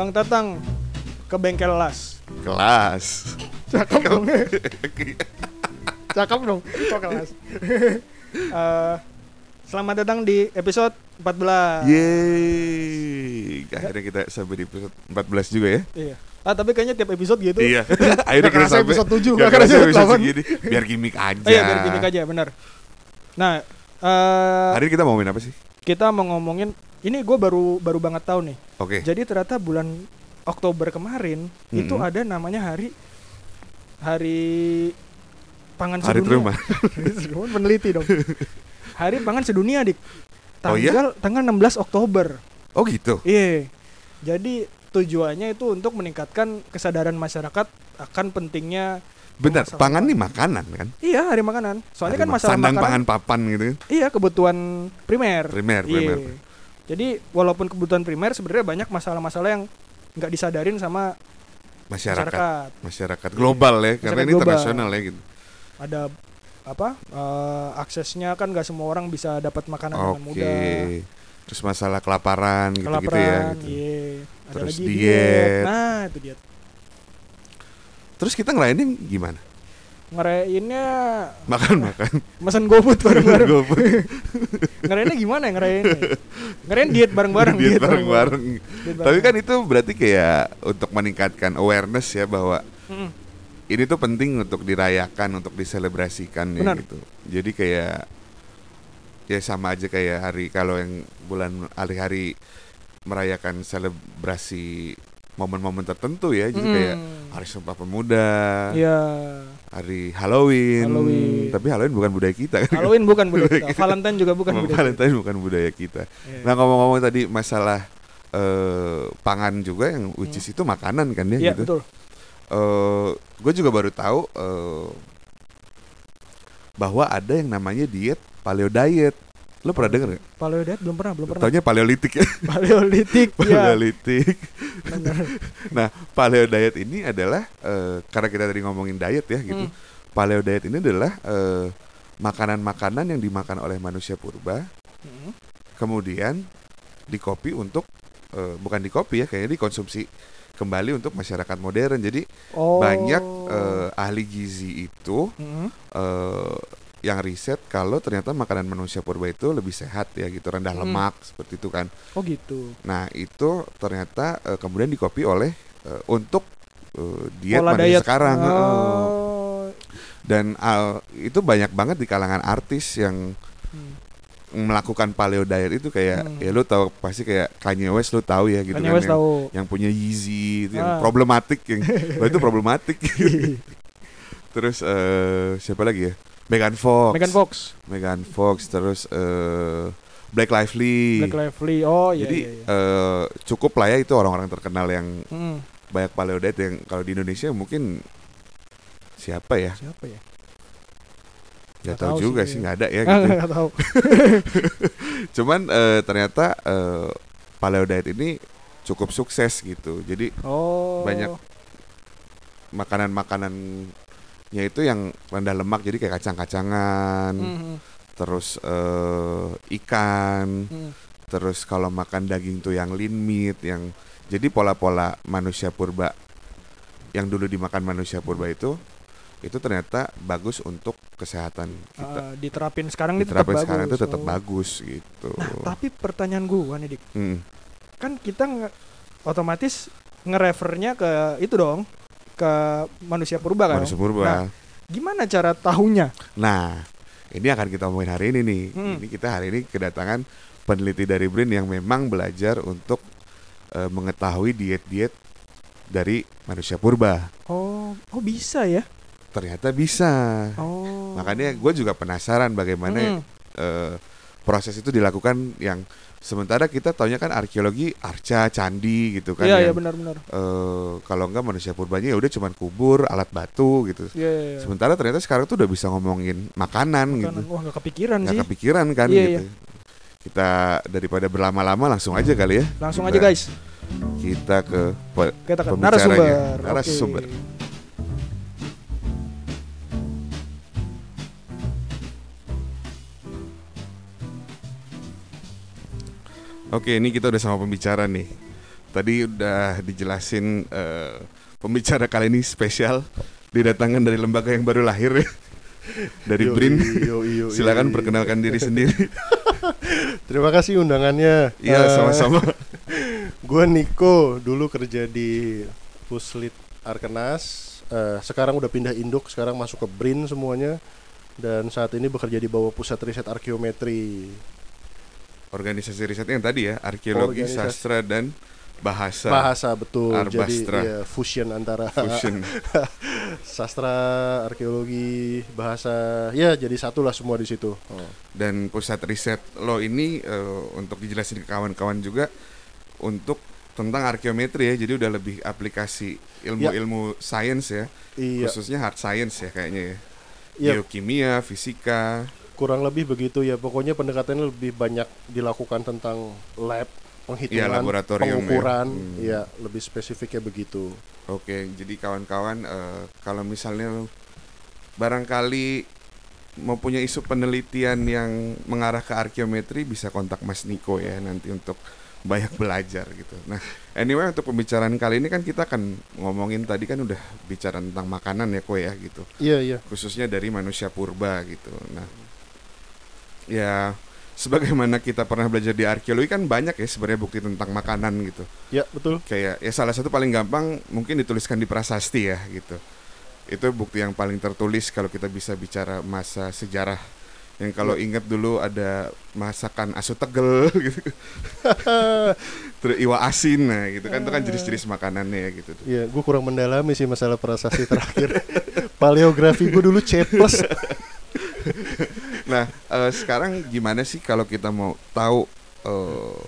Bang Tatang ke bengkel las. Kelas. Cakep dong. Cakep dong. Kok kelas. Eh, selamat datang di episode 14. Yeay. Akhirnya kita sampai di episode 14 juga ya. Iya. Ah, tapi kayaknya tiap episode gitu. Iya. Akhirnya kita sampai episode 7, Gak gak kerasa episode 8. segini. Biar gimmick aja. Oh iya, biar gimmick aja, benar. Nah, eh Hari ini kita mau ngomongin apa sih? kita mau ngomongin ini gue baru baru banget tahu nih. Oke. Jadi ternyata bulan Oktober kemarin itu Mm-mm. ada namanya hari hari pangan Hari sedunia. Hari peneliti dong. Hari pangan sedunia dik. Oh iya? Tanggal tanggal 16 Oktober. Oh gitu. Iya. Jadi tujuannya itu untuk meningkatkan kesadaran masyarakat akan pentingnya Bentar, pangan nih makanan kan? Iya, hari makanan. Soalnya Hari kan ma- masalah sandang makanan pangan papan gitu. Iya kebutuhan primer. Primer, Iya. Jadi walaupun kebutuhan primer sebenarnya banyak masalah-masalah yang nggak disadarin sama Masyarakat. masyarakat. Masyarakat global ya, karena Masyarakat ini global. internasional ya gitu. Ada apa? eh, aksesnya kan nggak semua orang bisa dapat makanan dengan Oke. mudah. Terus masalah kelaparan gitu-gitu ya. Gitu. iya. Ada Terus lagi diet. Nah, itu diet. Terus kita ngelainin gimana? Ngerayainnya Makan-makan. mesen GoFood bareng-bareng. GoFood. ngerayainnya gimana ya ngerayainnya? Ngerayain diet bareng-bareng. Diet bareng-bareng. Diet Tapi kan bareng. itu berarti kayak untuk meningkatkan awareness ya bahwa Mm-mm. ini tuh penting untuk dirayakan, untuk diselebrasikan ya gitu. Jadi kayak ya sama aja kayak hari kalau yang bulan hari-hari merayakan selebrasi momen-momen tertentu ya. Jadi kayak Mm. Hari Sumpah Pemuda, Iya. hari Halloween. Halloween. Tapi Halloween bukan budaya kita kan. Halloween bukan budaya kita. Valentine juga bukan budaya kita. Valentine bukan budaya kita. Iya. Nah ngomong-ngomong tadi masalah eh, pangan juga yang which is itu makanan kan ya Iya, gitu. betul. gue juga baru tahu eh, bahwa ada yang namanya diet paleo diet. Lo pernah denger? Paleo diet belum pernah, belum pernah. Taunya paleolitik ya. Paleolitik, ya. paleolitik. Nah, paleo diet ini adalah eh, karena kita tadi ngomongin diet ya gitu. Hmm. Paleo diet ini adalah eh, makanan-makanan yang dimakan oleh manusia purba Mm. kemudian dikopi untuk eh, bukan dikopi ya kayaknya dikonsumsi kembali untuk masyarakat modern. Jadi Oh. banyak eh, ahli gizi itu Mm. eh, yang riset kalau ternyata makanan manusia purba itu lebih sehat ya gitu rendah Hmm. lemak seperti itu kan. Oh gitu. Nah itu ternyata eh, kemudian dikopi oleh eh, untuk eh, diet Pola manusia diet. sekarang. Oh. Dan al- itu banyak banget di kalangan artis yang Hmm. melakukan paleo diet itu kayak Hmm. ya lu tahu pasti kayak Kanye West lu tahu ya gitu Kanye kan West yang, tahu. yang punya Yeezy itu yang Ah. problematik yang wah, itu problematik. terus eh, siapa lagi ya? Megan Fox. Megan Fox, Megan Fox terus eh Black Lively. Black Lively. Oh iya Jadi iya. iya. eh, cukup lah ya itu orang-orang terkenal yang Hmm. banyak paleo diet yang kalau di Indonesia mungkin siapa ya? Siapa ya? Gak Nggak tahu tahu juga sih, nggak ada ya Ah, gitu. nggak tahu. Cuman eh, ternyata eh, paleo diet ini cukup sukses gitu. Jadi Oh. Banyak makanan-makanannya itu yang rendah lemak jadi kayak kacang-kacangan, Hmm, terus eh, ikan, hmm. terus kalau makan daging tuh yang lean meat yang jadi pola-pola manusia purba yang dulu dimakan manusia purba itu itu ternyata bagus untuk kesehatan kita. Ah, diterapin sekarang ini tetap Diterapin bagus. sekarang itu tetap Oh. bagus gitu. Nah, tapi pertanyaan gua nih, Dik. Mm. Kan kita nge- otomatis ngerefernya ke itu dong, ke manusia purba kan. Manusia purba. Nah, gimana cara tahunya? Nah, ini akan kita omongin hari ini nih. Hmm. Ini kita hari ini kedatangan peneliti dari BRIN yang memang belajar untuk eh, mengetahui diet-diet dari manusia purba. Oh, oh bisa ya? Ternyata bisa. Oh. Makanya gue juga penasaran bagaimana Mm-mm. eh, proses itu dilakukan yang sementara kita taunya kan arkeologi arca candi gitu kan Iya, iya benar-benar. eh, kalau enggak manusia purbanya ya udah cuman kubur alat batu gitu Iya, iya, iya. sementara ternyata sekarang tuh udah bisa ngomongin makanan, gitu Makanan. Wah, nggak kepikiran nggak sih. kepikiran kan Iya, gitu kita daripada berlama-lama langsung aja kali ya Langsung Kita- aja guys. kita ke pe- Kita ke narasumber. narasumber Oke. Oke, ini kita udah sama pembicara nih. tadi udah dijelasin eh, pembicara kali ini spesial didatangkan dari lembaga yang baru lahir ya. dari Yoi, BRIN. yoi, yoi. Silakan perkenalkan diri sendiri. Terima kasih undangannya. Iya, Eh, sama-sama. Gue Niko, dulu kerja di Puslit Arkenas. Eh, sekarang udah pindah induk, sekarang masuk ke BRIN semuanya. Dan saat ini bekerja di bawah pusat riset arkeometri. Organisasi riset yang tadi ya, arkeologi, Organisasi- sastra dan bahasa. Bahasa betul. Arbastra. Jadi ya, fusion antara Fusion. sastra, arkeologi, bahasa. Ya, jadi satu lah semua di situ. Oh. dan pusat riset lo ini eh, untuk dijelasin ke kawan-kawan juga untuk tentang arkeometri ya jadi udah lebih aplikasi ilmu-ilmu sains ya Iya, khususnya hard science ya kayaknya ya iya geokimia fisika kurang lebih begitu ya. Pokoknya pendekatannya lebih banyak dilakukan tentang lab, penghitungan, Iya, laboratorium ya. pengukuran, Hmm. ya lebih spesifiknya begitu. oke jadi kawan-kawan eh, kalau misalnya barangkali mau punya isu penelitian yang mengarah ke arkeometri bisa kontak Mas Niko ya nanti untuk banyak belajar gitu. Nah, anyway untuk pembicaraan kali ini kan kita akan ngomongin tadi kan udah bicara tentang makanan ya kok ya gitu. Iya iya. Khususnya dari manusia purba gitu. Nah, ya sebagaimana kita pernah belajar di arkeologi kan banyak ya sebenarnya bukti tentang makanan gitu. Ya betul. Kayak ya salah satu paling gampang mungkin dituliskan di prasasti ya gitu. Itu bukti yang paling tertulis kalau kita bisa bicara masa sejarah yang kalau ingat dulu ada masakan asu tegel gitu. Terus iwa asin nah gitu kan itu kan jenis-jenis makanannya ya gitu. Iya, gue kurang mendalami sih masalah prasasti terakhir. Paleografi gue dulu C plus. Nah, eh, sekarang gimana sih kalau kita mau tahu eh,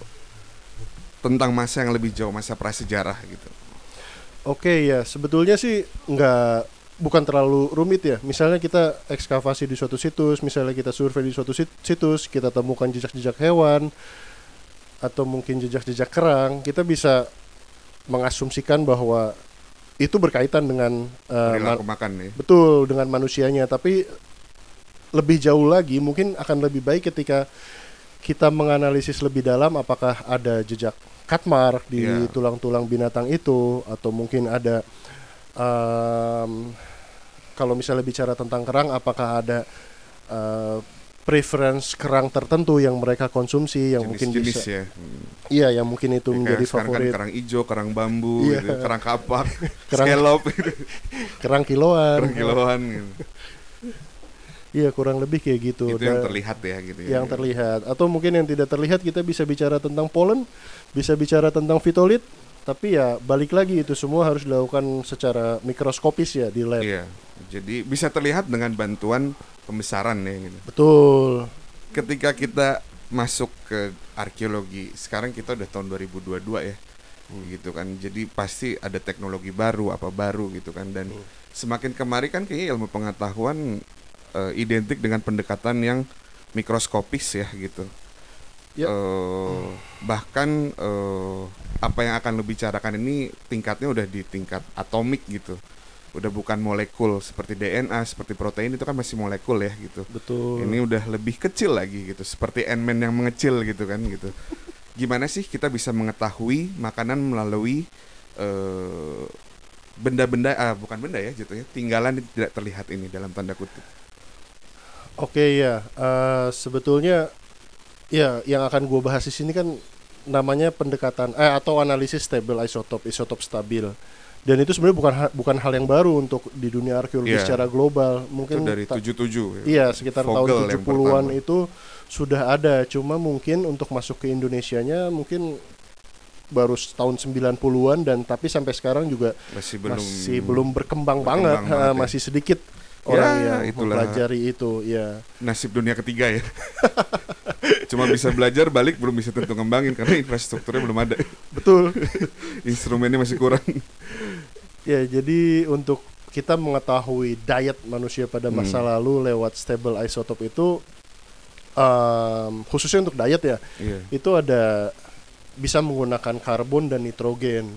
tentang masa yang lebih jauh masa prasejarah gitu. Oke ya, sebetulnya sih nggak bukan terlalu rumit ya. Misalnya kita ekskavasi di suatu situs, misalnya kita survei di suatu sit- situs, kita temukan jejak-jejak hewan atau mungkin jejak-jejak kerang, kita bisa mengasumsikan bahwa itu berkaitan dengan Perilaku ma- makan nih. betul dengan manusianya, tapi lebih jauh lagi mungkin akan lebih baik ketika kita menganalisis lebih dalam apakah ada jejak cut mark di Iya. tulang-tulang binatang itu atau mungkin ada em, kalau misalnya bicara tentang kerang apakah ada eh, preference kerang tertentu yang mereka konsumsi yang mungkin Jenis-jenis bisa ya. Iya yang mungkin itu Ya, menjadi kan favorit kerang hijau, kerang bambu, Iya. gitu, kerang kapak, Kerang- scallop, gitu, kerang kiloan kerang kiloan. Gitu. Iya kurang lebih kayak gitu Itu yang Dan- terlihat ya gitu ya. yang terlihat atau mungkin yang tidak terlihat kita bisa bicara tentang polen bisa bicara tentang fitolit tapi ya balik lagi itu semua harus dilakukan secara mikroskopis ya di lab Iya. Jadi bisa terlihat dengan bantuan pembesaran ya gitu. betul Ketika kita masuk ke arkeologi, sekarang kita udah tahun 2022 ya. Hmm. Gitu kan. Jadi pasti ada teknologi baru apa baru gitu kan dan Hmm. semakin kemari kan kayaknya ilmu pengetahuan eh, identik dengan pendekatan yang mikroskopis ya gitu. Ya. Eh, bahkan eh, apa yang akan lo bicarakan ini tingkatnya udah di tingkat atomik gitu. Udah bukan molekul seperti DNA, seperti protein itu kan masih molekul ya gitu. betul Ini udah lebih kecil lagi gitu, seperti Ant-Man yang mengecil gitu kan gitu. Gimana sih kita bisa mengetahui makanan melalui eh, benda-benda ah bukan benda ya jatuhnya, tinggalan tidak terlihat ini dalam tanda kutip. Oke ya eh, sebetulnya ya yang akan gue bahas di sini kan namanya pendekatan eh atau analisis stable isotop isotop stabil dan itu sebenarnya bukan ha- bukan hal yang baru untuk di dunia arkeologi Iya. secara global Itu mungkin dari ta- 77 ya. Iya, sekitar Vogel tahun yang 70-an pertama. itu sudah ada. Cuma mungkin untuk masuk ke Indonesianya mungkin baru tahun 90-an dan tapi sampai sekarang juga masih belum masih belum berkembang, berkembang banget, banget ya. masih sedikit orang Ya, yang itulah. mempelajari itu, ya. nasib dunia ketiga ya. Cuma bisa belajar balik belum bisa tentu ngembangin karena infrastrukturnya belum ada. Betul. Instrumennya masih kurang. ya, jadi untuk kita mengetahui diet manusia pada masa Hmm. lalu lewat stable isotop itu em, khususnya untuk diet ya, Iya. itu ada bisa menggunakan karbon dan nitrogen.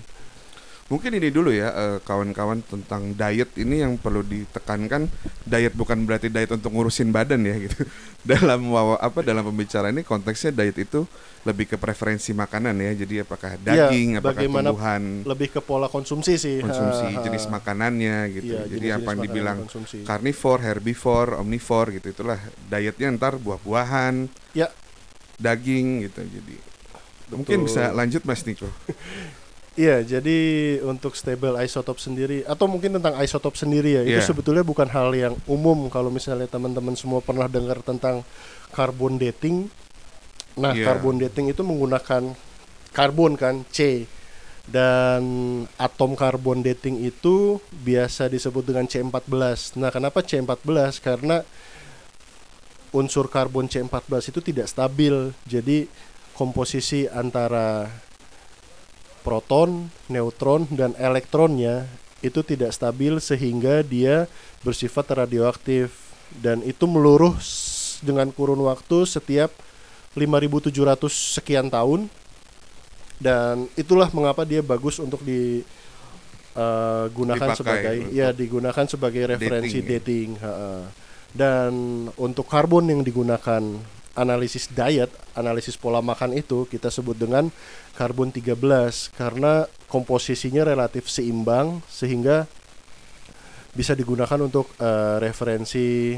Mungkin ini dulu ya eh, kawan-kawan tentang diet ini yang perlu ditekankan diet bukan berarti diet untuk ngurusin badan ya gitu. dalam wawa, apa dalam pembicaraan ini konteksnya diet itu lebih ke preferensi makanan ya. Jadi apakah Iya, daging, apakah bagaimana tumbuhan, lebih ke pola konsumsi sih konsumsi Ha, ha. jenis makanannya gitu. Iya, Jadi apa yang dibilang konsumsi. carnivore, herbivore, omnivore gitu itulah dietnya ntar buah-buahan, Ya. daging gitu. Jadi mungkin bisa lanjut Mas Niko. Iya, jadi untuk stable isotop sendiri atau mungkin tentang isotop sendiri ya, itu Iya. sebetulnya bukan hal yang umum kalau misalnya teman-teman semua pernah dengar tentang carbon dating. Nah, Iya. carbon dating itu menggunakan karbon kan, C. Dan atom karbon dating itu biasa disebut dengan C14. Nah, kenapa C14? Karena unsur karbon C14 itu tidak stabil. Jadi komposisi antara proton, neutron, dan elektronnya itu tidak stabil sehingga dia bersifat radioaktif. Dan itu meluruh dengan kurun waktu setiap 5700 sekian tahun. Dan itulah mengapa dia bagus untuk digunakan Dipakai sebagai untuk ya digunakan sebagai referensi dating ya. dating, dan untuk karbon yang digunakan analisis diet analisis pola makan itu kita sebut dengan karbon 13 karena komposisinya relatif seimbang sehingga bisa digunakan untuk eh, referensi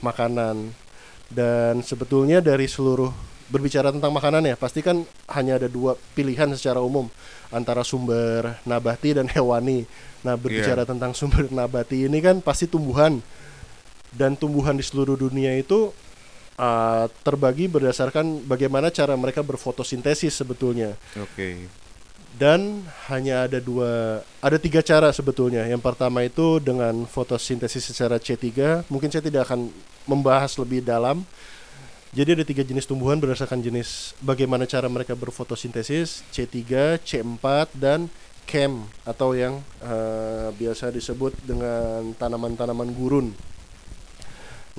makanan. Dan sebetulnya dari seluruh berbicara tentang makanan ya pasti kan hanya ada dua pilihan secara umum antara sumber nabati dan hewani. Nah berbicara tentang sumber nabati ini kan pasti tumbuhan. Dan tumbuhan di seluruh dunia itu uh, terbagi berdasarkan bagaimana cara mereka berfotosintesis sebetulnya. Oke. dan hanya ada dua ada tiga cara sebetulnya. Yang pertama itu dengan fotosintesis secara C3 mungkin saya tidak akan membahas lebih dalam. Jadi ada tiga jenis tumbuhan berdasarkan jenis bagaimana cara mereka berfotosintesis. C3 C4 dan chem atau yang eh, biasa disebut dengan tanaman-tanaman gurun.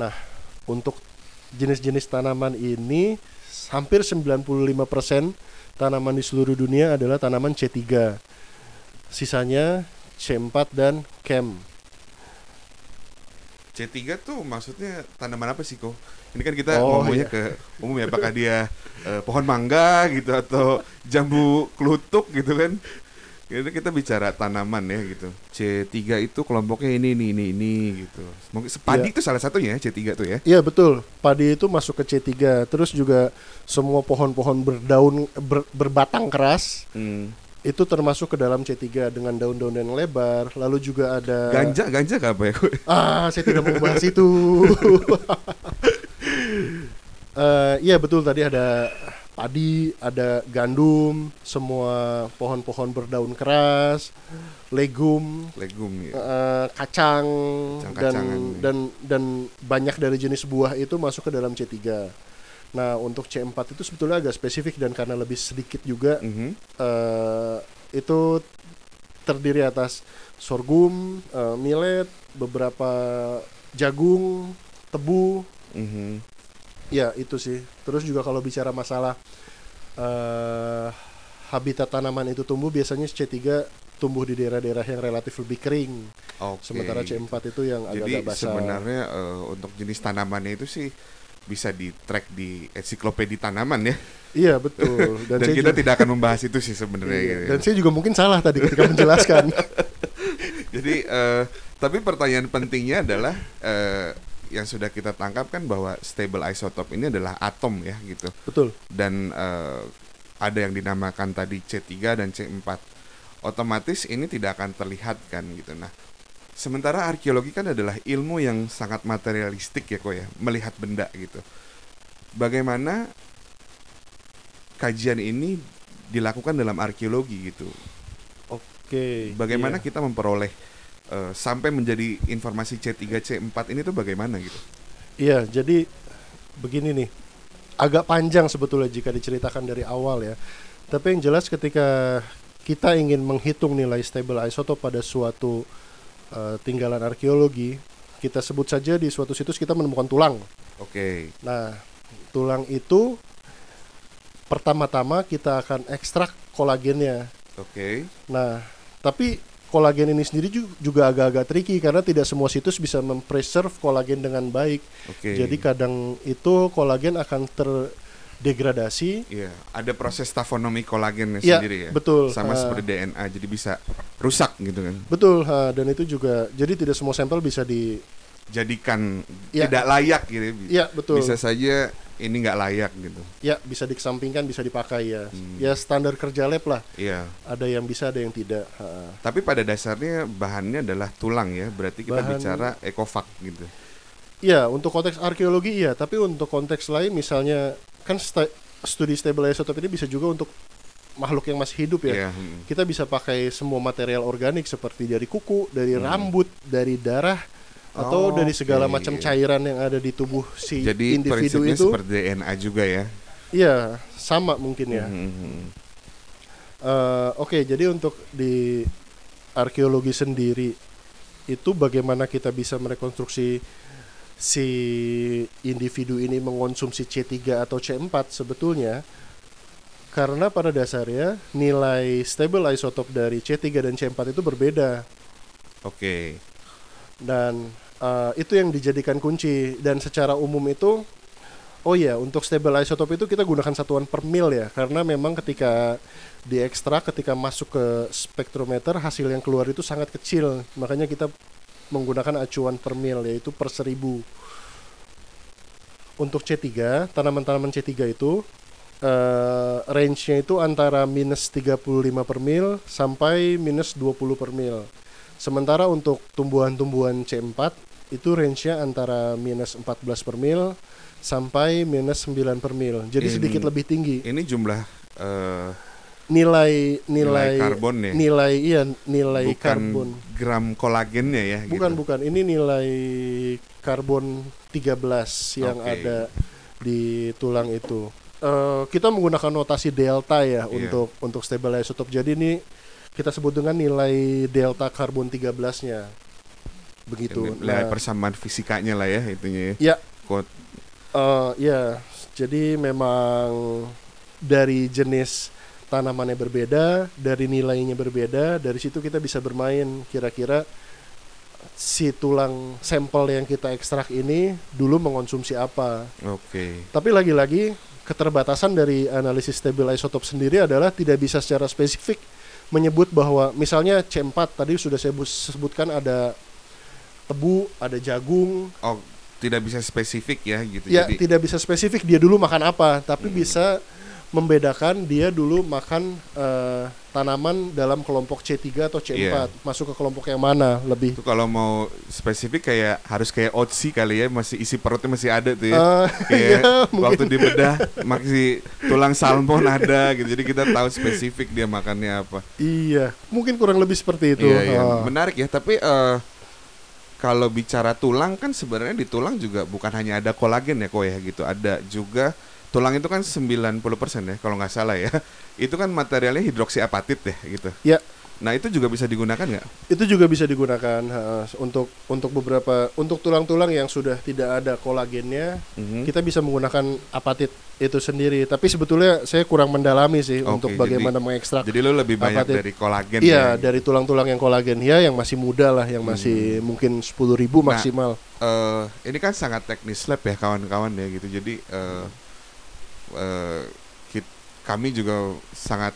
Nah untuk jenis-jenis tanaman ini hampir 95% tanaman di seluruh dunia adalah tanaman C3. Sisanya C4 dan chem. C3 tuh maksudnya tanaman apa sih kok? Ini kan kita Oh, ngomongnya iya. ke umum ya apakah dia eh, pohon mangga gitu atau jambu kelutuk gitu kan? Itu kita bicara tanaman ya gitu. C3 itu kelompoknya ini ini ini ini gitu. Mungkin padi Iya. itu salah satunya ya C3 tuh ya. Iya betul. Padi itu masuk ke C3. Terus juga semua pohon-pohon berdaun ber- berbatang keras Hmm. itu termasuk ke dalam C3 dengan daun-daun yang lebar. Lalu juga ada Ganja ganja gak apa ya? Ah, saya tidak mau bahas itu. Eh, Iya betul tadi ada padi, ada gandum, semua pohon-pohon berdaun keras, legum, Legum ya. eh, kacang dan Kacang-kacangan, ya. dan dan banyak dari jenis buah itu masuk ke dalam C3. Nah, untuk C4 itu sebetulnya agak spesifik dan karena lebih sedikit juga Mhm. eh, itu terdiri atas sorghum, eh, millet, beberapa jagung, tebu, Mhm. Ya itu sih. Terus juga kalau bicara masalah eh, habitat tanaman itu tumbuh biasanya C3 tumbuh di daerah-daerah yang relatif lebih kering, Oke. sementara C4 itu yang Jadi agak-agak basah. sebenarnya eh, untuk jenis tanamannya itu sih bisa di track di ensiklopedi tanaman ya. Iya betul. Dan, saya kita juga- tidak akan membahas itu sih sebenarnya. iya, gitu ya. Dan saya juga mungkin salah tadi ketika menjelaskan. Jadi eh, tapi pertanyaan pentingnya adalah eh, yang sudah kita tangkap kan bahwa stable isotope ini adalah atom ya gitu. betul. Dan eh, ada yang dinamakan tadi C3 dan C4. Otomatis ini tidak akan terlihat kan gitu. Nah, sementara arkeologi kan adalah ilmu yang sangat materialistik ya kok ya, melihat benda gitu. Bagaimana kajian ini dilakukan dalam arkeologi gitu? Oke. Bagaimana iya. kita memperoleh eh, sampai menjadi informasi C3 C4 ini tuh bagaimana gitu? Iya, jadi begini nih. Agak panjang sebetulnya jika diceritakan dari awal ya. Tapi yang jelas ketika kita ingin menghitung nilai stable isotop pada suatu eh, tinggalan arkeologi, kita sebut saja di suatu situs kita menemukan tulang. Oke. Nah, tulang itu pertama-tama kita akan ekstrak kolagennya. Oke. Nah, Tapi kolagen ini sendiri ju- juga agak-agak tricky karena tidak semua situs bisa mempreserve kolagen dengan baik. Oke. Jadi kadang itu kolagen akan terdegradasi. Iya, ada proses tafonomi kolagennya Iya, sendiri ya. betul. Sama Ah. seperti DNA, jadi bisa rusak gitu kan. Betul, ha, dan itu juga jadi tidak semua sampel bisa di Jadikan Iya. tidak layak gitu. Iya, betul. Bisa saja ini nggak layak gitu. Ya, bisa dikesampingkan, bisa dipakai ya. Hmm. Ya standar kerja lab lah. Iya. Ada yang bisa, ada yang tidak. Ha. Tapi pada dasarnya bahannya adalah tulang ya. Berarti kita Bahan- bicara ekofak gitu. Ya, untuk konteks arkeologi iya, tapi untuk konteks lain misalnya kan sta- studi stable isotop ini bisa juga untuk makhluk yang masih hidup ya. Iya. hmm. Kita bisa pakai semua material organik seperti dari kuku, dari Hmm. rambut, dari darah atau Oh, dari segala oke. macam cairan yang ada di tubuh si Jadi individu itu. seperti DNA juga ya. Iya, sama mungkin ya. Hmm. Eh, Oke, jadi untuk di arkeologi sendiri itu bagaimana kita bisa merekonstruksi si individu ini mengonsumsi C3 atau C4 sebetulnya karena pada dasarnya nilai stable isotop dari C3 dan C4 itu berbeda Oke. dan eh, itu yang dijadikan kunci. Dan secara umum itu oh ya untuk stable isotop itu kita gunakan satuan per mil ya. Karena memang ketika diekstrak ketika masuk ke spektrometer hasil yang keluar itu sangat kecil. Makanya kita menggunakan acuan per mil yaitu per seribu. Untuk C3 tanaman-tanaman C3 itu eh, range-nya itu antara minus 35 per mil sampai minus 20 per mil. Sementara untuk tumbuhan-tumbuhan C4 itu range-nya antara minus 14 per mil sampai minus 9 per mil. Jadi Ini- sedikit lebih tinggi. Ini jumlah eh, Nilai nilai nilai karbon ya. nilai iya nilai bukan karbon. gram kolagennya ya. Bukan gitu. bukan, ini nilai karbon 13 yang Oke. ada di tulang itu. Eh, kita menggunakan notasi delta ya Iya. untuk untuk stable isotop. Jadi ini kita sebut dengan nilai delta karbon 13-nya. Begitu. Nah, persamaan fisikanya lah ya itunya ya. Ya. Kod Eh, ya, jadi memang dari jenis tanamannya berbeda, dari nilainya berbeda, dari situ kita bisa bermain kira-kira si tulang sampel yang kita ekstrak ini dulu mengonsumsi apa. Oke. Tapi lagi-lagi keterbatasan dari analisis stable isotop sendiri adalah tidak bisa secara spesifik menyebut bahwa misalnya C4 tadi sudah saya bu- sebutkan ada tebu, ada jagung, Oh, tidak bisa spesifik ya gitu. ya Jadi tidak bisa spesifik dia dulu makan apa tapi Hmm. bisa membedakan dia dulu makan eh, tanaman dalam kelompok C3 atau C4 Iya. masuk ke kelompok yang mana lebih itu kalau mau spesifik kayak harus kayak otsi kali ya, masih isi perutnya masih ada tuh ya. Eh, Kayak ya, mungkin. waktu dibedah masih tulang salmon ada gitu. Jadi kita tahu spesifik dia makannya apa. iya mungkin kurang lebih seperti itu Iya, iya. Ah. menarik ya. Tapi eh, kalau bicara tulang kan sebenarnya di tulang juga bukan hanya ada kolagen ya kok ya gitu. Ada juga tulang itu kan 90% ya kalau nggak salah ya. Itu kan materialnya hidroksiapatit ya gitu. Ya. Nah, itu juga bisa digunakan nggak? itu juga bisa digunakan ha, untuk untuk beberapa untuk tulang-tulang yang sudah tidak ada kolagennya Mhm. kita bisa menggunakan apatit itu sendiri tapi sebetulnya saya kurang mendalami sih Oke, untuk jadi- bagaimana mengekstrak Jadi lo lebih banyak Apatit. dari kolagen Iya, ya. dari tulang-tulang yang kolagen ya yang masih muda lah, yang masih mungkin 10.000 ribu Nah, maksimal. eh ini kan sangat teknis lab ya kawan-kawan ya gitu. Jadi eh, kit- kami juga sangat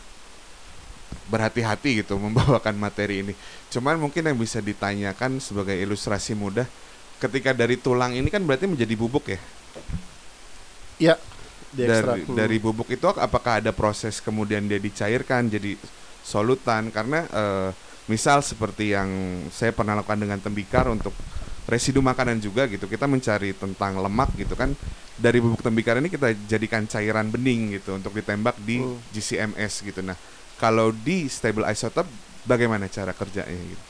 berhati-hati gitu membawakan materi ini. Cuman mungkin yang bisa ditanyakan sebagai ilustrasi mudah, ketika dari tulang ini kan berarti menjadi bubuk ya. Ya. Dari dari bubuk itu apakah ada proses kemudian dia dicairkan jadi solutan karena eh, misal seperti yang saya pernah lakukan dengan tembikar untuk residu makanan juga gitu kita mencari tentang lemak gitu kan dari bubuk tembikar ini kita jadikan cairan bening gitu untuk ditembak di. GCMS gitu nah kalau di stable isotope bagaimana cara kerjanya gitu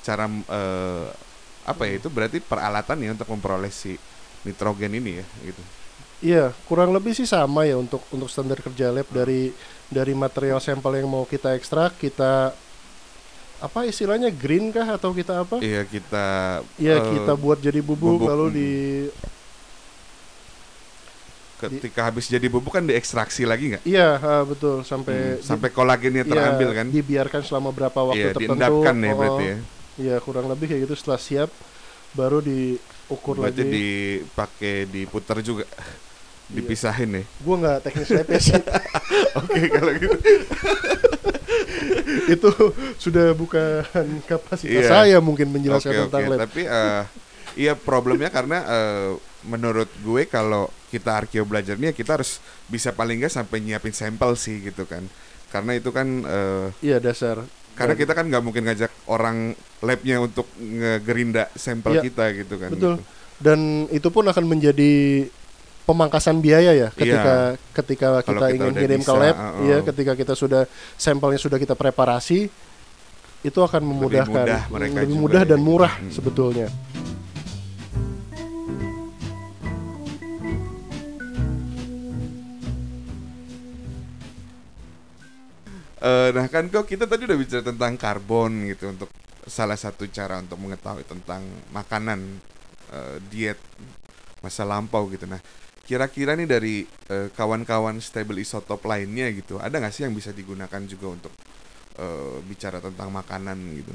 cara eh, apa ya itu berarti peralatan ya untuk memperoleh si nitrogen ini ya gitu Iya, kurang lebih sih sama ya untuk untuk standar kerja lab dari dari material sampel yang mau kita ekstrak, kita apa istilahnya green kah atau kita apa? Iya kita Iya, eh, kita buat jadi bubuk, bubuk, lalu mm. di ketika habis jadi bubuk kan diekstraksi lagi nggak? Iya, ha, betul sampai Hmm, sampai kolagennya di- terambil iya, kan? Dibiarkan selama berapa waktu Iya, tertentu. diendapkan ya oh, berarti ya. Iya, kurang lebih kayak gitu setelah siap baru diukur Berarti lagi. dipakai diputer juga. Dipisahin ya. Gua nggak teknis lab ya sih. Oke kalau gitu. itu sudah bukan kapasitas Iya. saya mungkin menjelaskan Oke tentang oke. lab. Tapi eh, iya problemnya karena eh, menurut gue kalau kita arkeo belajarnya kita harus bisa paling nggak sampai nyiapin sampel sih gitu kan. Karena itu kan eh, Iya dasar. karena Dan- kita kan nggak mungkin ngajak orang labnya untuk ngegerinda sampel Iya, kita gitu kan. betul. gitu. dan itu pun akan menjadi pemangkasan biaya ya ketika ketika Iya. Kalau kita, kita ingin kirim ke lab uh-uh. ya ketika kita sudah sampelnya sudah kita preparasi itu akan memudahkan mudah mereka lebih juga mudah ya. dan murah Hmm. sebetulnya Eh, nah kan kok kita tadi udah bicara tentang karbon gitu untuk salah satu cara untuk mengetahui tentang makanan eh, diet masa lampau gitu. Nah kira-kira nih dari eh, kawan-kawan stable isotop lainnya gitu, ada nggak sih yang bisa digunakan juga untuk eh, bicara tentang makanan gitu?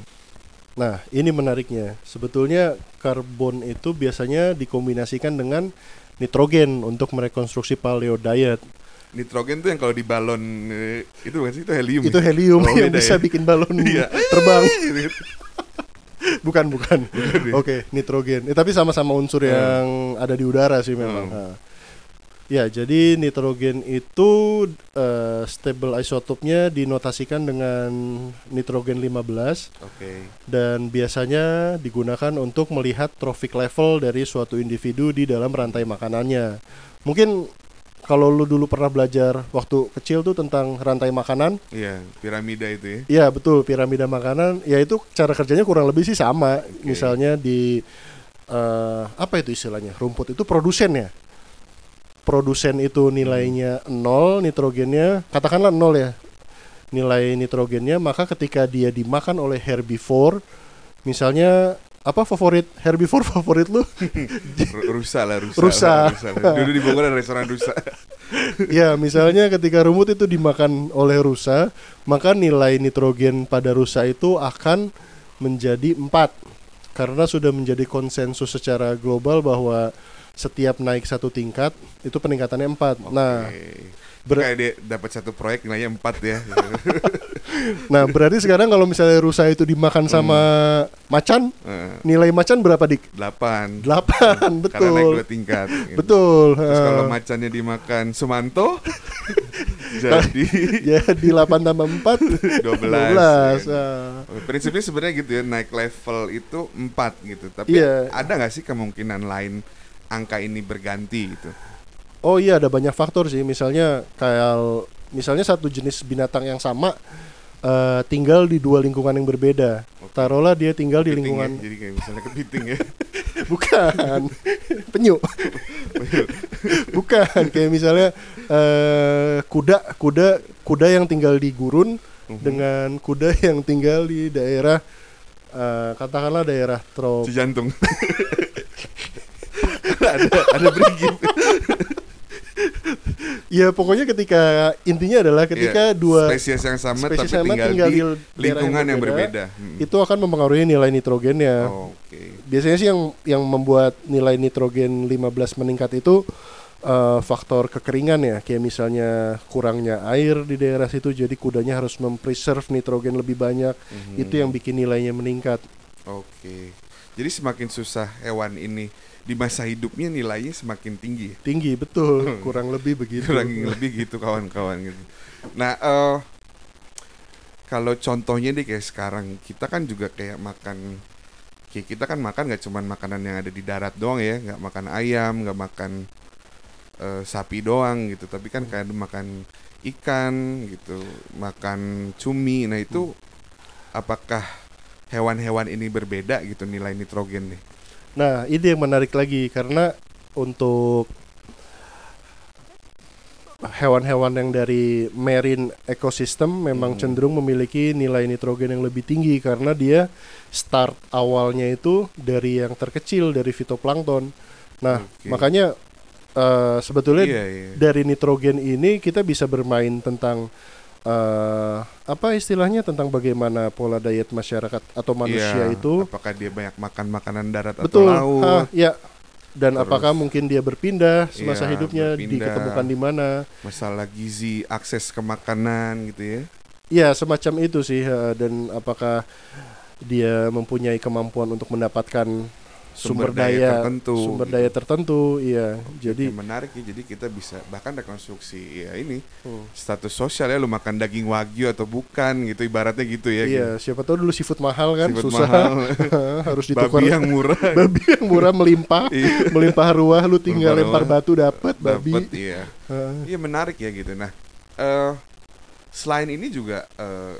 nah ini menariknya sebetulnya karbon itu biasanya dikombinasikan dengan nitrogen untuk merekonstruksi paleo diet Nitrogen tuh yang kalau di balon eh, itu bukan sih itu helium. itu ya? helium Oh, yang bisa ya? bikin balon Iya. terbang Gitu. bukan bukan ya? Oke, nitrogen. Eh, tapi sama-sama unsur Hmm. yang ada di udara sih memang. Hmm. Ya, jadi nitrogen itu eh, stable isotopnya dinotasikan dengan nitrogen 15 Oke. dan biasanya digunakan untuk melihat trophic level dari suatu individu di dalam rantai makanannya. Mungkin kalau lu dulu pernah belajar waktu kecil tuh tentang rantai makanan, Iya, piramida itu ya. Iya betul piramida makanan. Ya itu cara kerjanya kurang lebih sih sama. Misalnya di eh, apa itu istilahnya? Rumput itu produsen ya? Produsen itu nilainya nol nitrogennya katakanlah nol ya nilai nitrogennya maka ketika dia dimakan oleh herbivore misalnya apa favorit herbivore favorit lu Ru- Rusa lah, rusa. Rusa. lah. Dulu di Bogor ada restoran rusa. ya misalnya ketika rumput itu dimakan oleh rusa maka nilai nitrogen pada rusa itu akan menjadi 4 karena sudah menjadi konsensus secara global bahwa setiap naik satu tingkat itu peningkatannya 4 nah Oke. Ber- Kayak dia dapat satu proyek nilainya 4 ya. nah berarti sekarang kalau misalnya rusa itu dimakan sama macan Eh, nilai macan berapa dik 8. 8 Karena naik betul dua tingkat. gitu. betul Terus kalau Eh, macannya dimakan Sumanto jadi ya di 8 tambah 4 12. 12 ya. ah. Prinsipnya sebenarnya gitu ya, naik level itu 4 gitu. Tapi Iya. ada nggak sih kemungkinan lain angka ini berganti gitu? Oh iya ada banyak faktor sih. Misalnya kayak misalnya satu jenis binatang yang sama eh, tinggal di dua lingkungan yang berbeda. Taruhlah dia tinggal di Kepiting lingkungan ya, jadi kayak misalnya kepiting ya. bukan penyu. bukan kayak misalnya eh, kuda kuda kuda yang tinggal di gurun Mhm. dengan kuda yang tinggal di daerah eh, katakanlah daerah trop Cijantung. ada ada brigit. Ya pokoknya ketika intinya adalah ketika Iya, dua spesies yang sama spesies tapi sama tinggal, tinggal di di daerah yang lingkungan yang berbeda, berbeda. Hmm. itu akan mempengaruhi nilai nitrogennya. Oh, Oke. Biasanya sih yang yang membuat nilai nitrogen 15 meningkat itu eh, faktor kekeringan ya, kayak misalnya kurangnya air di daerah situ jadi kudanya harus mempreserve nitrogen lebih banyak. Mhm. Itu yang bikin nilainya meningkat. Oke. Jadi semakin susah hewan ini di masa hidupnya nilainya semakin tinggi. Tinggi betul, kurang lebih begitu. Kurang lebih gitu kawan-kawan gitu. Nah, eh kalau contohnya deh kayak sekarang kita kan juga kayak makan kayak kita kan makan nggak cuman makanan yang ada di darat doang ya, nggak makan ayam, nggak makan eh, sapi doang gitu, tapi kan kayak makan ikan gitu, makan cumi. Nah, itu apakah hewan-hewan ini berbeda gitu nilai nitrogen nih? Nah, ini yang menarik lagi karena untuk hewan-hewan yang dari marine ecosystem memang Hmm. cenderung memiliki nilai nitrogen yang lebih tinggi karena dia start awalnya itu dari yang terkecil dari fitoplankton. Nah, Oke. makanya eh, sebetulnya Iya, iya. dari nitrogen ini kita bisa bermain tentang eh, apa istilahnya tentang bagaimana pola diet masyarakat atau manusia Iya, itu? apakah dia banyak makan makanan darat betul. atau laut? Ha, ya dan Terus, apakah mungkin dia berpindah semasa iya, hidupnya berpindah. diketemukan di mana? Masalah gizi akses ke makanan gitu ya? Ya semacam itu sih ha, dan apakah dia mempunyai kemampuan untuk mendapatkan sumber, daya, tertentu sumber gitu. daya tertentu iya jadi Yang menarik ya jadi kita bisa bahkan rekonstruksi ya ini hmm. status sosial ya lu makan daging wagyu atau bukan gitu ibaratnya gitu ya iya siapa tahu dulu seafood mahal kan Seafood susah mahal. harus ditukar babi yang murah babi yang murah melimpah Iya. melimpah ruah lu tinggal lempar ruah. batu dapat babi Dapet, iya. Iya menarik ya gitu. Nah, eh selain ini juga eh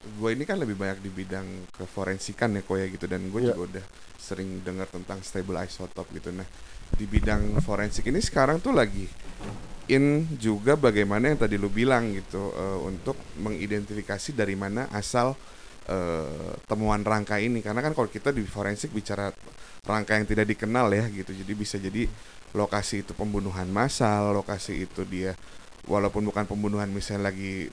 gue ini kan lebih banyak di bidang keforensikan ya koya gitu dan gue Iya. juga udah sering dengar tentang stable isotop gitu. Nah, di bidang forensik ini sekarang tuh lagi in juga bagaimana yang tadi lu bilang gitu eh, untuk mengidentifikasi dari mana asal eh, temuan rangka ini karena kan kalau kita di forensik bicara rangka yang tidak dikenal ya gitu jadi bisa jadi lokasi itu pembunuhan massal lokasi itu dia walaupun bukan pembunuhan misalnya lagi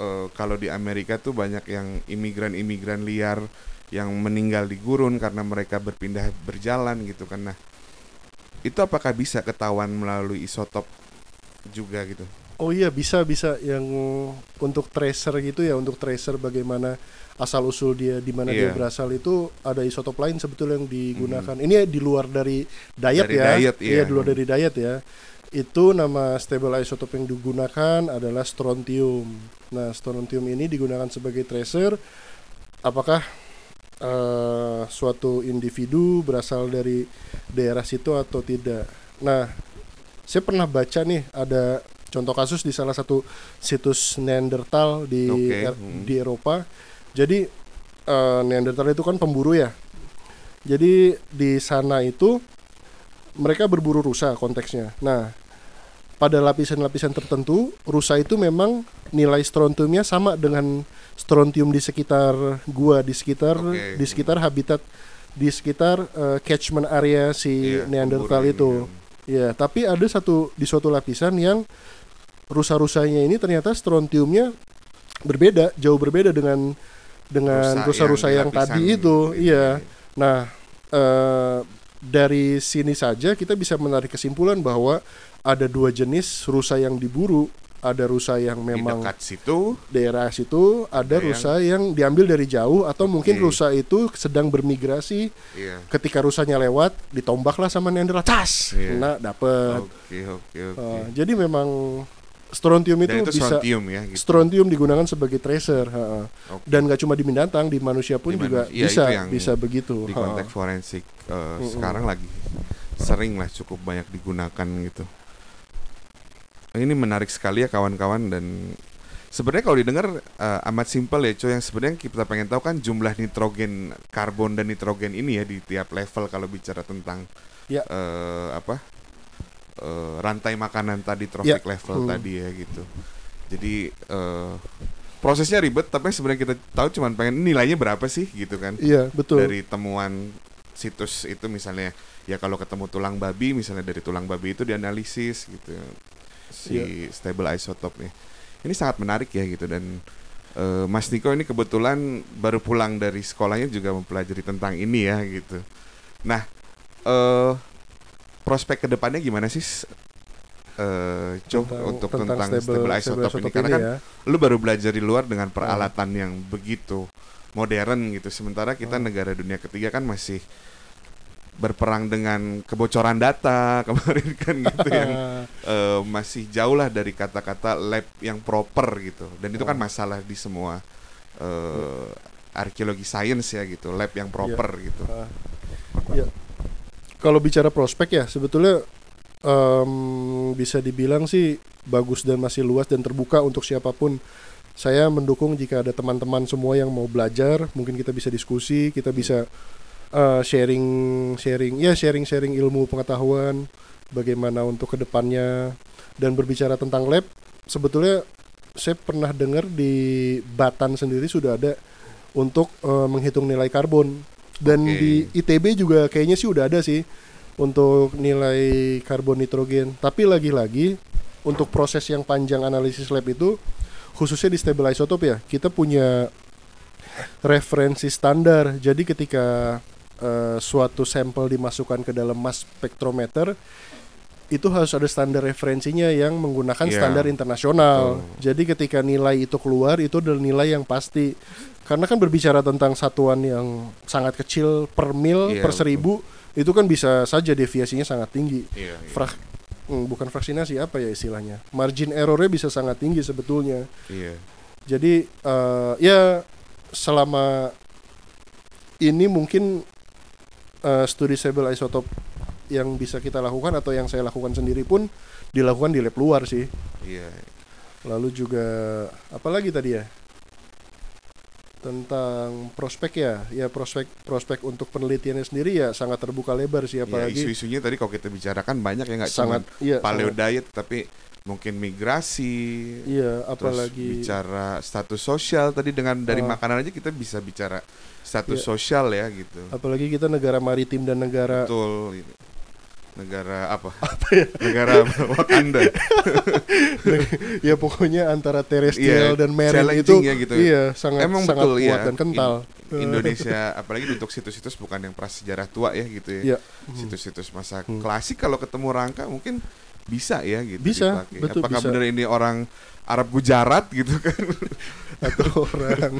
eh, kalau di Amerika tuh banyak yang imigran-imigran liar yang meninggal di gurun karena mereka berpindah berjalan gitu kan. Nah itu apakah bisa ketahuan melalui isotop juga gitu? Oh iya bisa bisa. Yang untuk tracer gitu ya untuk tracer bagaimana asal usul dia di mana dia Iya. berasal itu ada isotop lain sebetulnya yang digunakan. Ini di luar dari diet Dari ya? Diet, iya. di luar dari diet ya. Itu nama stable isotop yang digunakan adalah strontium. Nah strontium ini digunakan sebagai tracer. Apakah eh, suatu individu berasal dari daerah situ atau tidak. Nah, saya pernah baca nih ada contoh kasus di salah satu situs Neanderthal di Oke, Er- hmm. di Eropa. Jadi eh, Neanderthal itu kan pemburu ya. Jadi di sana itu mereka berburu rusa konteksnya. Nah, pada lapisan-lapisan tertentu rusa itu memang nilai strontiumnya sama dengan strontium di sekitar gua di sekitar Oke. di sekitar habitat di sekitar eh, catchment area si Iya, Neanderthal itu. Ya, tapi ada satu di suatu lapisan yang rusa-rusanya ini ternyata strontiumnya berbeda, jauh berbeda dengan dengan rusa-rusa yang, lapisan tadi itu. Iya. Nah, eh, dari sini saja kita bisa menarik kesimpulan bahwa ada dua jenis rusa yang diburu. Ada rusa yang di memang dekat situ daerah situ, ada yang- rusa yang diambil dari jauh atau mungkin Oke. rusa itu sedang bermigrasi. iya Ketika rusanya lewat, ditombaklah sama Neanderthal, tas, Iya. kena dapet. oke oke oke Uh, jadi memang strontium itu, dan itu bisa strontium ya gitu. strontium digunakan sebagai tracer ha. Oke. dan nggak cuma di binatang di manusia pun Di juga manusia, bisa yang bisa begitu di ha. konteks forensik uh, Mm-mm. sekarang lagi sering lah cukup banyak digunakan gitu. Ini menarik sekali ya kawan-kawan dan sebenarnya kalau didengar uh, amat simpel ya coy yang sebenarnya kita pengen tahu kan jumlah nitrogen karbon dan nitrogen ini ya di tiap level kalau bicara tentang Ya. uh, apa uh, rantai makanan tadi trophic level Hmm. tadi ya gitu. Jadi uh, prosesnya ribet tapi sebenarnya kita tahu cuman pengen nilainya berapa sih gitu kan iya betul dari temuan situs itu misalnya ya kalau ketemu tulang babi misalnya dari tulang babi itu dianalisis gitu si Iya. stable isotopnya ini sangat menarik ya gitu dan eh, Mas Niko ini kebetulan baru pulang dari sekolahnya juga mempelajari tentang ini ya gitu nah eh prospek ke depannya gimana sih eh Cok Tentang- untuk tentang, stable, stable isotop, ini karena kan ya. lu baru belajar di luar dengan peralatan yang begitu modern gitu sementara kita Hmm. negara dunia ketiga kan masih berperang dengan kebocoran data kemarin kan gitu yang eh, masih jauh lah dari kata-kata lab yang proper gitu dan itu kan Hmm. masalah di semua eh, arkeologi sains ya gitu lab yang proper gitu Ah. Ya. Kalau bicara prospek ya sebetulnya em, bisa dibilang sih bagus dan masih luas dan terbuka untuk siapa pun. Saya mendukung jika ada teman-teman semua yang mau belajar, mungkin kita bisa diskusi, kita bisa eh, sharing sharing ya sharing sharing ilmu pengetahuan bagaimana untuk ke depannya dan berbicara tentang lab sebetulnya saya pernah dengar di Batan sendiri sudah ada untuk eh, menghitung nilai karbon dan Oke. di ITB juga kayaknya sih udah ada sih untuk nilai karbon nitrogen. Tapi lagi-lagi untuk proses yang panjang analisis lab itu khususnya di stable isotop ya, kita punya referensi standar. Jadi ketika eh, suatu sampel dimasukkan ke dalam mass spectrometer itu harus ada standar referensinya yang menggunakan Iya, standar internasional. betul. Jadi ketika nilai itu keluar itu adalah nilai yang pasti. Karena kan berbicara tentang satuan yang sangat kecil per mil Iya, per betul. seribu itu kan bisa saja deviasinya sangat tinggi. Iya, iya. Frak hmm, bukan fraksinasi apa ya istilahnya? Margin errornya bisa sangat tinggi sebetulnya. Iya. Jadi eh, ya selama ini mungkin eh, studi stable isotop yang bisa kita lakukan atau yang saya lakukan sendiri pun dilakukan di lab luar sih. Iya. Lalu juga apa lagi tadi ya? Tentang prospek ya, ya prospek prospek untuk penelitiannya sendiri ya sangat terbuka lebar sih Iya, apalagi isu-isunya tadi kalau kita bicarakan banyak ya nggak cuma sangat iya paleo sangat- diet tapi mungkin migrasi iya terus apalagi bicara status sosial tadi dengan dari Ah. makanan aja kita bisa bicara status Iya. sosial ya gitu apalagi kita negara maritim dan negara betul gitu. negara apa, negara apa? Wakanda ya pokoknya antara terestrial Iya, dan marine itu ya gitu. iya sangat Emang sangat betul kuat ya dan kental. In- Indonesia apalagi untuk situs-situs bukan yang prasejarah tua ya gitu ya Iya. situs-situs masa Hmm. klasik kalau ketemu rangka mungkin bisa ya gitu Bisa, dipakai. betul, apakah bisa. benar ini orang Arab Gujarat gitu kan atau orang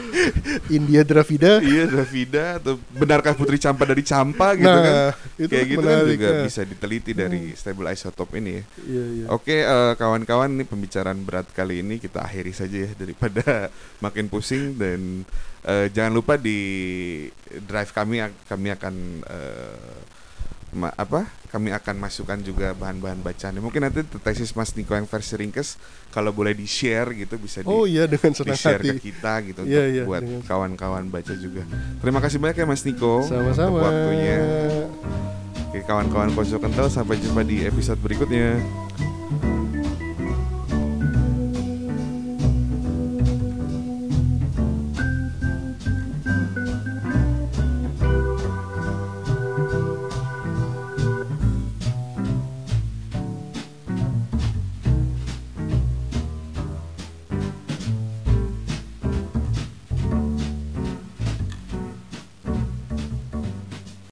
India Dravida. iya Davida atau benarkah Putri Campa dari Campa gitu nah, kan itu kayak gitu kan juga ya. Hmm. bisa diteliti dari stable isotop ini ya Iya, iya. Oke eh, kawan-kawan ini pembicaraan berat kali ini kita akhiri saja ya daripada makin pusing dan eh, jangan lupa di drive kami kami akan eh, ma- apa? Kami akan masukkan juga bahan-bahan bacaan. Mungkin nanti tesis Mas Niko yang versi ringkes kalau boleh di share gitu bisa di Oh iya dengan di senang share hati. ke kita gitu Iya, untuk iya, buat kawan-kawan baca juga. Terima kasih banyak ya Mas Niko Sama-sama. untuk waktunya. Oke kawan-kawan Konso Kental sampai jumpa di episode berikutnya